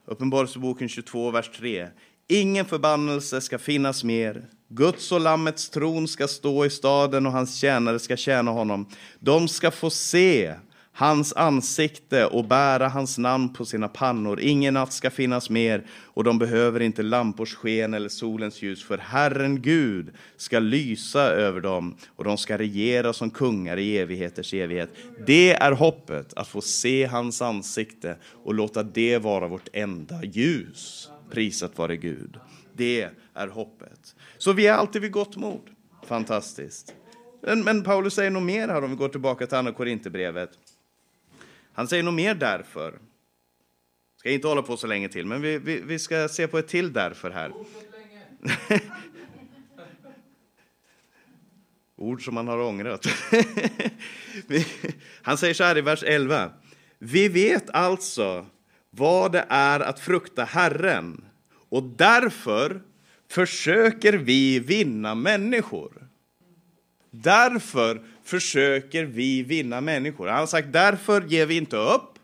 Uppenbarelseboken 22, vers 3. Ingen förbannelse ska finnas mer. Guds och Lammets tron ska stå i staden och hans tjänare ska tjäna honom. De ska få se hans ansikte och bära hans namn på sina pannor. Ingen natt ska finnas mer och de behöver inte lampors sken eller solens ljus, för Herren Gud ska lysa över dem och de ska regera som kungar i evigheters evighet. Det är hoppet, att få se hans ansikte och låta det vara vårt enda ljus. Prisat vare Gud. Det är hoppet. Så vi är alltid vid gott mod. Fantastiskt. Men, men Paulus säger nog mer här om vi går tillbaka till Andra Korinthierbrevet. Han säger nog mer därför. Ska inte hålla på så länge till, men vi, vi, vi ska se på ett till därför här. Ord som man har ångrat. Han säger så här i vers 11. Vi vet alltså vad det är att frukta Herren och därför försöker vi vinna människor. Därför försöker vi vinna människor. Han har sagt därför ger vi inte upp.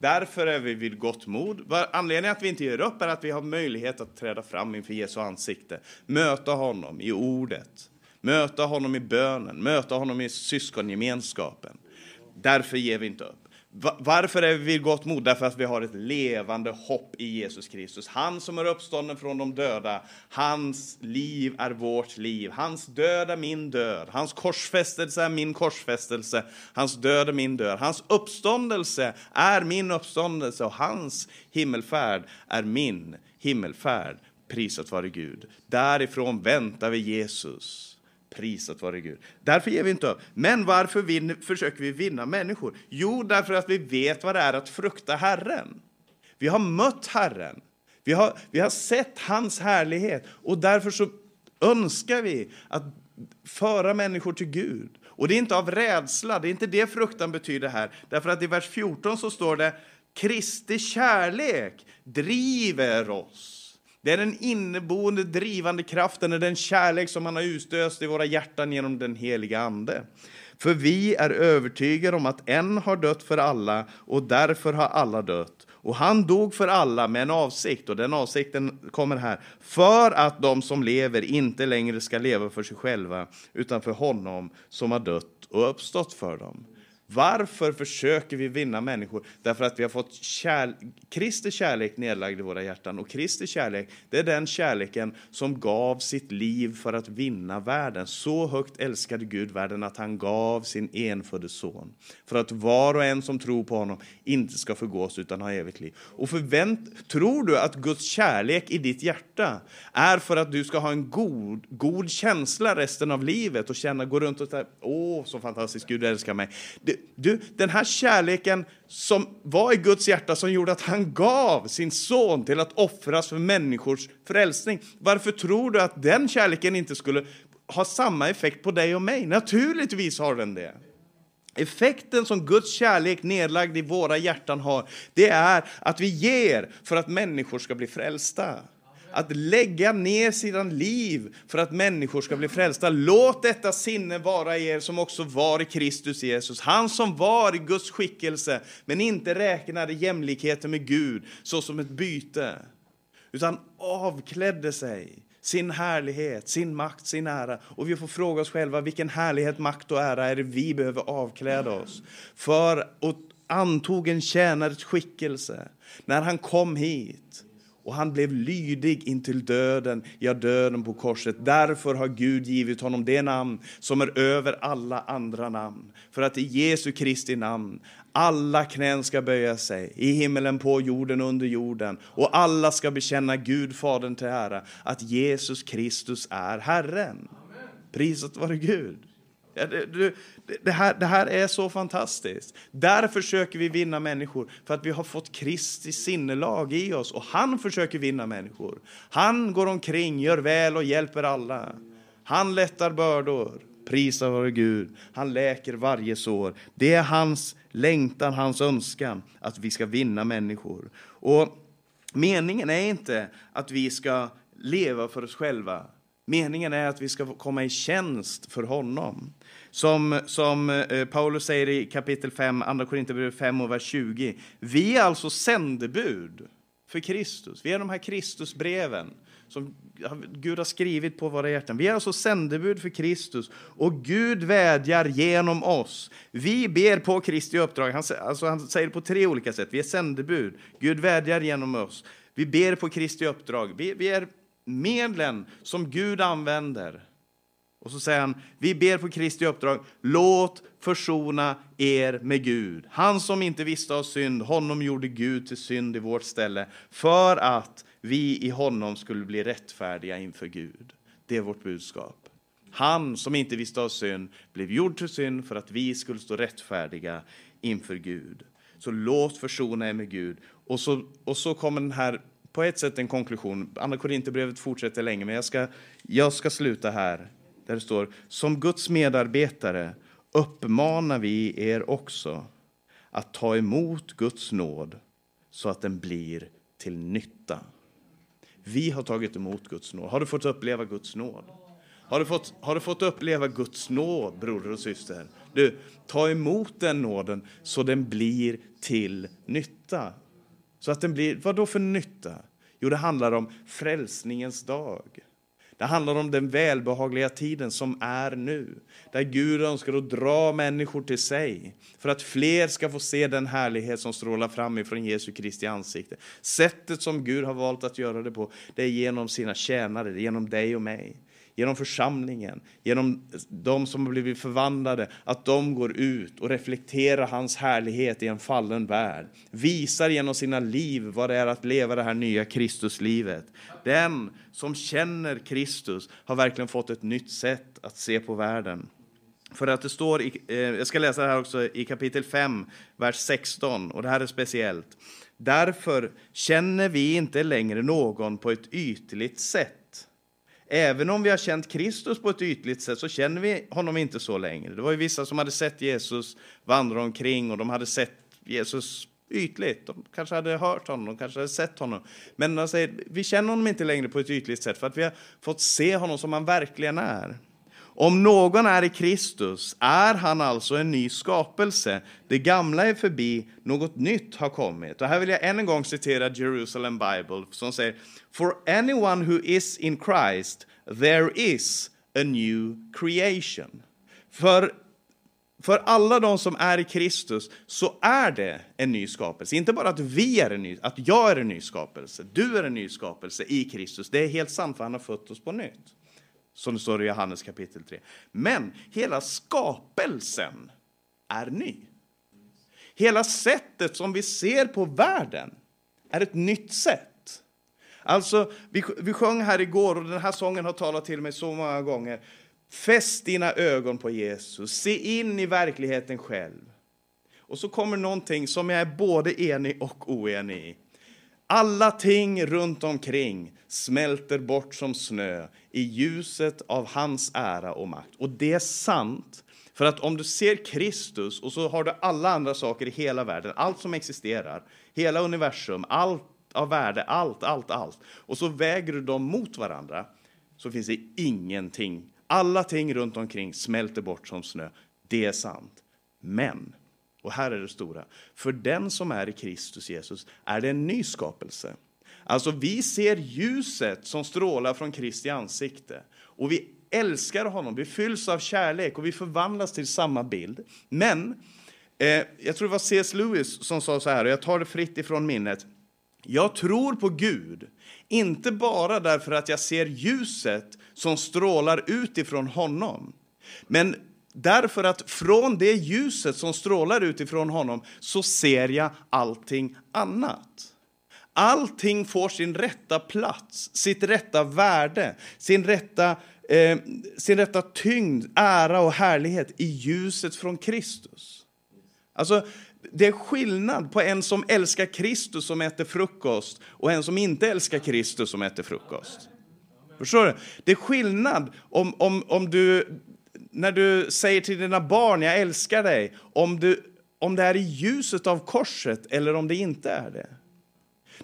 Därför är vi vid gott mod. Anledningen att vi inte ger upp är att vi har möjlighet att träda fram inför Jesu ansikte, möta honom i ordet, möta honom i bönen, möta honom i syskongemenskapen. Därför ger vi inte upp. Varför är vi vid gott mod? Därför att vi har ett levande hopp i Jesus Kristus. Han som är uppstånden från de döda, hans liv är vårt liv. Hans död är min död. Hans korsfästelse är min korsfästelse. Hans död är min död. Hans uppståndelse är min uppståndelse och hans himmelfärd är min himmelfärd. Prisat vare Gud. Därifrån väntar vi Jesus. Prisat vare Gud. Därför ger vi inte upp. Men varför vin, försöker vi vinna människor? Jo, därför att vi vet vad det är att frukta Herren. Vi har mött Herren. Vi har, vi har sett hans härlighet och därför så önskar vi att föra människor till Gud. Och det är inte av rädsla, det är inte det fruktan betyder här. Därför att i vers 14 så står det Kristi kärlek driver oss det är den inneboende drivande kraften, och den kärlek som han har utöst i våra hjärtan genom den heliga Ande. För vi är övertygade om att en har dött för alla och därför har alla dött. Och han dog för alla med en avsikt, och den avsikten kommer här. För att de som lever inte längre ska leva för sig själva, utan för honom som har dött och uppstått för dem. Varför försöker vi vinna människor? Därför att vi har fått kär... Kristi kärlek nedlagd i våra hjärtan. Och Kristi kärlek, det är den kärleken som gav sitt liv för att vinna världen. Så högt älskade Gud världen att han gav sin enfödde son. För att var och en som tror på honom inte ska förgås utan ha evigt liv. Och förvänt... tror du att Guds kärlek i ditt hjärta är för att du ska ha en god, god känsla resten av livet och känna, gå runt och säga, åh, så fantastiskt, Gud älskar mig. Det, du, den här kärleken som var i Guds hjärta som gjorde att han gav sin son till att offras för människors frälsning. Varför tror du att den kärleken inte skulle ha samma effekt på dig och mig. Naturligtvis har den det. Effekten som Guds kärlek nedlagd i våra hjärtan har, det är att vi ger för att människor ska bli frälsta. Att lägga ner sina liv för att människor ska bli frälsta. Låt detta sinne vara i er som också var i Kristus Jesus. Han som var i Guds skickelse, men inte räknade jämlikheten med Gud såsom ett byte, utan avklädde sig sin härlighet, sin makt, sin ära. Och vi får fråga oss själva vilken härlighet, makt och ära är det vi behöver avkläda oss för och antog en tjänares skickelse när han kom hit. Och han blev lydig intill döden, ja, döden på korset. Därför har Gud givit honom det namn som är över alla andra namn. För att i Jesu Kristi namn alla knän ska böja sig, i himmelen, på jorden, under jorden. Och alla ska bekänna Gud, Fadern till ära, att Jesus Kristus är Herren. Prisat vare Gud. Det, det, här, det här är så fantastiskt. Där försöker vi vinna människor, för att vi har fått Kristi sinnelag i oss. Och han försöker vinna människor. Han går omkring, gör väl och hjälper alla. Han lättar bördor. Prisa vare Gud. Han läker varje sår. Det är hans längtan, hans önskan att vi ska vinna människor. Och meningen är inte att vi ska leva för oss själva. Meningen är att vi ska komma i tjänst för honom. Som, som eh, Paulus säger i kapitel 5, andra Korinthierbrevet 5 och vers 20. Vi är alltså sändebud för Kristus. Vi är de här Kristusbreven som Gud har skrivit på våra hjärtan. Vi är alltså sändebud för Kristus och Gud vädjar genom oss. Vi ber på Kristi uppdrag. Han, alltså han säger det på tre olika sätt. Vi är sändebud. Gud vädjar genom oss. Vi ber på Kristi uppdrag. Vi, vi är medlen som Gud använder. Och så säger han, vi ber på Kristi uppdrag, låt försona er med Gud. Han som inte visste av synd, honom gjorde Gud till synd i vårt ställe, för att vi i honom skulle bli rättfärdiga inför Gud. Det är vårt budskap. Han som inte visste av synd blev gjord till synd för att vi skulle stå rättfärdiga inför Gud. Så låt försona er med Gud. Och så, och så kommer den här, på ett sätt en konklusion. Andra Korinthierbrevet fortsätter länge, men jag ska, jag ska sluta här. Där det står, som Guds medarbetare uppmanar vi er också att ta emot Guds nåd så att den blir till nytta. Vi har tagit emot Guds nåd. Har du fått uppleva Guds nåd? Har du fått, har du fått uppleva Guds nåd, broder och syster? Du, ta emot den nåden så den blir till nytta. Så att den blir, vad då för nytta? Jo, det handlar om frälsningens dag. Det handlar om den välbehagliga tiden som är nu, där Gud önskar att dra människor till sig för att fler ska få se den härlighet som strålar fram ifrån Jesu Kristi ansikte. Sättet som Gud har valt att göra det på, det är genom sina tjänare, genom dig och mig genom församlingen, genom de som har blivit förvandlade, att de går ut och reflekterar hans härlighet i en fallen värld. Visar genom sina liv vad det är att leva det här nya Kristuslivet. Den som känner Kristus har verkligen fått ett nytt sätt att se på världen. För att det står, i, eh, jag ska läsa det här också i kapitel 5, vers 16, och det här är speciellt. Därför känner vi inte längre någon på ett ytligt sätt. Även om vi har känt Kristus på ett ytligt sätt så känner vi honom inte så längre. Det var ju vissa som hade sett Jesus vandra omkring och de hade sett Jesus ytligt. De kanske hade hört honom, de kanske hade sett honom. Men säger, vi känner honom inte längre på ett ytligt sätt för att vi har fått se honom som han verkligen är. Om någon är i Kristus är han alltså en ny skapelse. Det gamla är förbi, något nytt har kommit. Och här vill jag än en gång citera Jerusalem Bible som säger For anyone who is in Christ there is a new creation. För för alla de som är i Kristus så är det en ny skapelse. Inte bara att vi är en ny, att jag är en ny skapelse, du är en ny skapelse i Kristus. Det är helt sant för han har fött oss på nytt som det står i Johannes kapitel 3. Men hela skapelsen är ny. Hela sättet som vi ser på världen är ett nytt sätt. Alltså, vi, vi sjöng här igår och den här sången har talat till mig så många gånger. Fäst dina ögon på Jesus, se in i verkligheten själv. Och så kommer någonting som jag är både enig och oenig i. Alla ting runt omkring smälter bort som snö i ljuset av hans ära och makt. Och det är sant, för att om du ser Kristus och så har du alla andra saker i hela världen, allt som existerar, hela universum, allt av värde, allt, allt, allt, och så väger du dem mot varandra, så finns det ingenting. Alla ting runt omkring smälter bort som snö. Det är sant. Men och här är det stora. För den som är i Kristus Jesus är det en ny skapelse. Alltså, vi ser ljuset som strålar från Kristi ansikte och vi älskar honom. Vi fylls av kärlek och vi förvandlas till samma bild. Men eh, jag tror det var C.S. Lewis som sa så här, och jag tar det fritt ifrån minnet. Jag tror på Gud, inte bara därför att jag ser ljuset som strålar ut ifrån honom, men Därför att från det ljuset som strålar utifrån honom så ser jag allting annat. Allting får sin rätta plats, sitt rätta värde, sin rätta, eh, sin rätta tyngd, ära och härlighet i ljuset från Kristus. Alltså, det är skillnad på en som älskar Kristus som äter frukost och en som inte älskar Kristus som äter frukost. Förstår du? Det är skillnad om, om, om du när du säger till dina barn, jag älskar dig, om, du, om det är i ljuset av korset eller om det inte är det.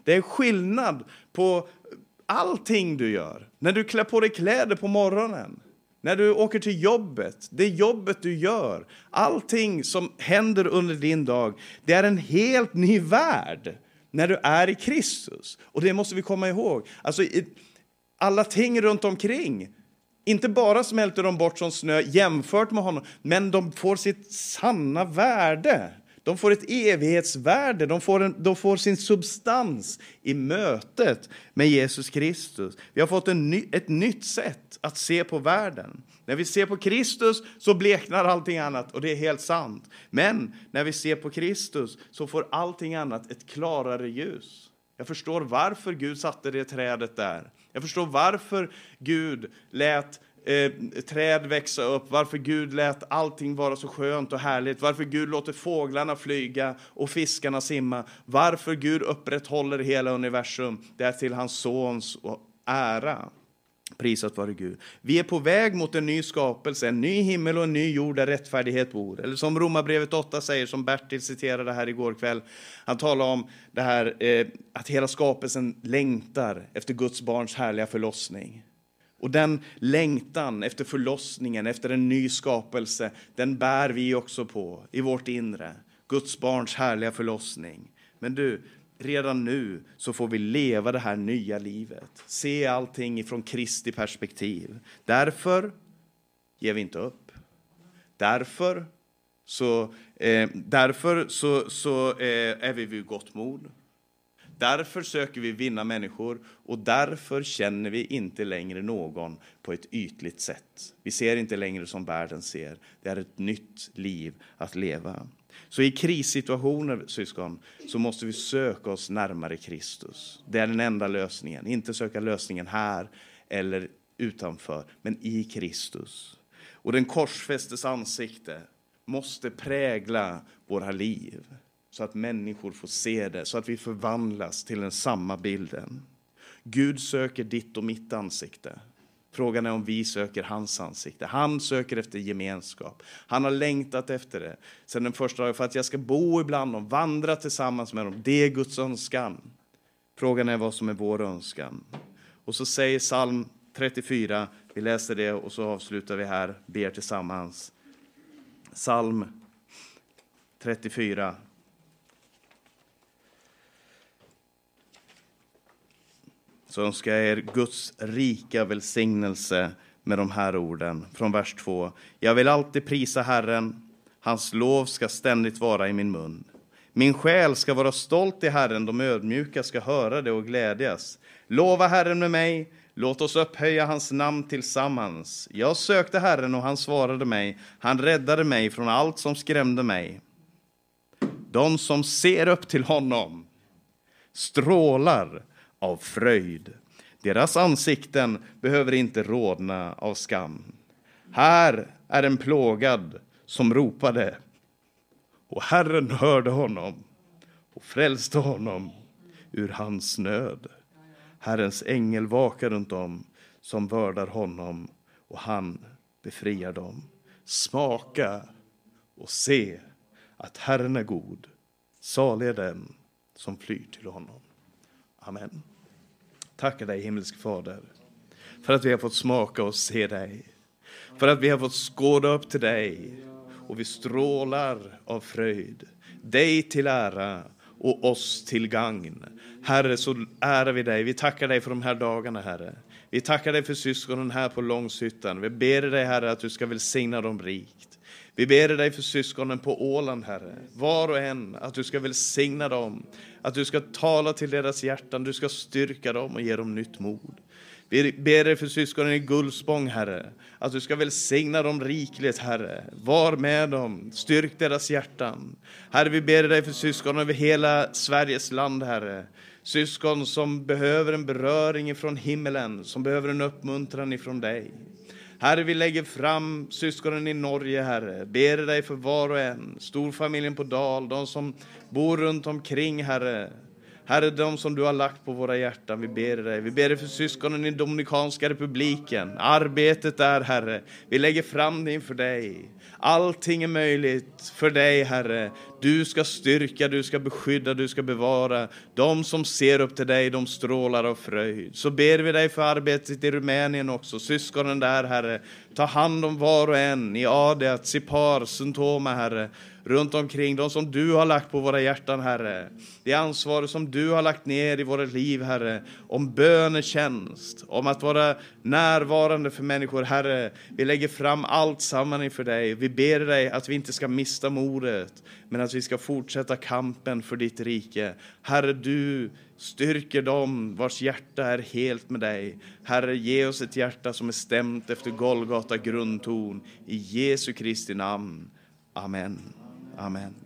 Det är skillnad på allting du gör. När du klär på dig kläder på morgonen, när du åker till jobbet, det jobbet du gör, allting som händer under din dag, det är en helt ny värld när du är i Kristus. Och det måste vi komma ihåg. Alltså, alla ting runt omkring inte bara smälter de bort som snö jämfört med honom, men de får sitt sanna värde. De får ett evighetsvärde, de får, en, de får sin substans i mötet med Jesus Kristus. Vi har fått en ny, ett nytt sätt att se på världen. När vi ser på Kristus så bleknar allting annat och det är helt sant. Men när vi ser på Kristus så får allting annat ett klarare ljus. Jag förstår varför Gud satte det trädet där. Jag förstår varför Gud lät eh, träd växa upp, varför Gud lät allting vara så skönt och härligt, varför Gud låter fåglarna flyga och fiskarna simma, varför Gud upprätthåller hela universum. Det är till hans sons ära. Prisat vare Gud. Vi är på väg mot en ny skapelse, en ny himmel och en ny jord där rättfärdighet bor. Eller som Romarbrevet 8 säger, som Bertil citerade här igår kväll. Han talar om det här eh, att hela skapelsen längtar efter Guds barns härliga förlossning. Och den längtan efter förlossningen, efter en ny skapelse, den bär vi också på i vårt inre. Guds barns härliga förlossning. Men du, redan nu så får vi leva det här nya livet. Se allting ifrån Kristi perspektiv. Därför ger vi inte upp. Därför så, eh, därför så, så eh, är vi vid gott mod. Därför söker vi vinna människor och därför känner vi inte längre någon på ett ytligt sätt. Vi ser inte längre som världen ser. Det är ett nytt liv att leva. Så i krissituationer, syskon, så måste vi söka oss närmare Kristus. Det är den enda lösningen. Inte söka lösningen här eller utanför, men i Kristus. Och den korsfästes ansikte måste prägla våra liv så att människor får se det, så att vi förvandlas till den samma bilden. Gud söker ditt och mitt ansikte. Frågan är om vi söker hans ansikte. Han söker efter gemenskap. Han har längtat efter det sedan den första dagen för att jag ska bo ibland dem, vandra tillsammans med dem. Det är Guds önskan. Frågan är vad som är vår önskan. Och så säger psalm 34, vi läser det och så avslutar vi här, ber tillsammans. Psalm 34, så önskar jag er Guds rika välsignelse med de här orden från vers 2. Jag vill alltid prisa Herren, hans lov ska ständigt vara i min mun. Min själ ska vara stolt i Herren, de ödmjuka ska höra det och glädjas. Lova Herren med mig, låt oss upphöja hans namn tillsammans. Jag sökte Herren och han svarade mig, han räddade mig från allt som skrämde mig. De som ser upp till honom strålar av fröjd. Deras ansikten behöver inte rodna av skam. Här är en plågad som ropade och Herren hörde honom och frälste honom. ur hans nöd. Herrens ängel vakar runt om som vördar honom och han befriar dem. Smaka och se att Herren är god. Salig är den som flyr till honom. Amen. Tackar dig himmelske Fader för att vi har fått smaka och se dig. För att vi har fått skåda upp till dig och vi strålar av fröjd. Dig till ära och oss till gagn. Herre, så ärar vi dig. Vi tackar dig för de här dagarna, Herre. Vi tackar dig för syskonen här på Långshyttan. Vi ber dig, Herre, att du ska välsigna dem rikt. Vi ber dig för syskonen på Åland, Herre. Var och en, att du ska välsigna dem. Att du ska tala till deras hjärtan, du ska styrka dem och ge dem nytt mod. Vi ber dig för syskonen i Gullspång, Herre, att du ska välsigna dem rikligt, Herre. Var med dem, styrk deras hjärtan. Herre, vi ber dig för syskon över hela Sveriges land, Herre. Syskon som behöver en beröring ifrån himmelen, som behöver en uppmuntran ifrån dig. Herre, vi lägger fram syskonen i Norge, Herre. Ber dig för var och en, storfamiljen på Dal, de som bor runt omkring, Herre. Herre, de som du har lagt på våra hjärtan, vi ber dig. Vi ber dig för syskonen i Dominikanska republiken, arbetet där, Herre. Vi lägger fram det inför dig. Allting är möjligt för dig, Herre. Du ska styrka, du ska beskydda, du ska bevara. De som ser upp till dig, de strålar av fröjd. Så ber vi dig för arbetet i Rumänien också, syskonen där, Herre. Ta hand om var och en i Adiat, Sipar, Suntoma, Herre runt omkring, de som du har lagt på våra hjärtan, Herre. Det ansvar som du har lagt ner i våra liv, Herre, om bönetjänst, om att vara närvarande för människor, Herre. Vi lägger fram allt samman inför dig. Vi ber dig att vi inte ska mista modet, men att vi ska fortsätta kampen för ditt rike. Herre, du styrker dem vars hjärta är helt med dig. Herre, ge oss ett hjärta som är stämt efter Golgata grundton. I Jesu Kristi namn. Amen. Amen.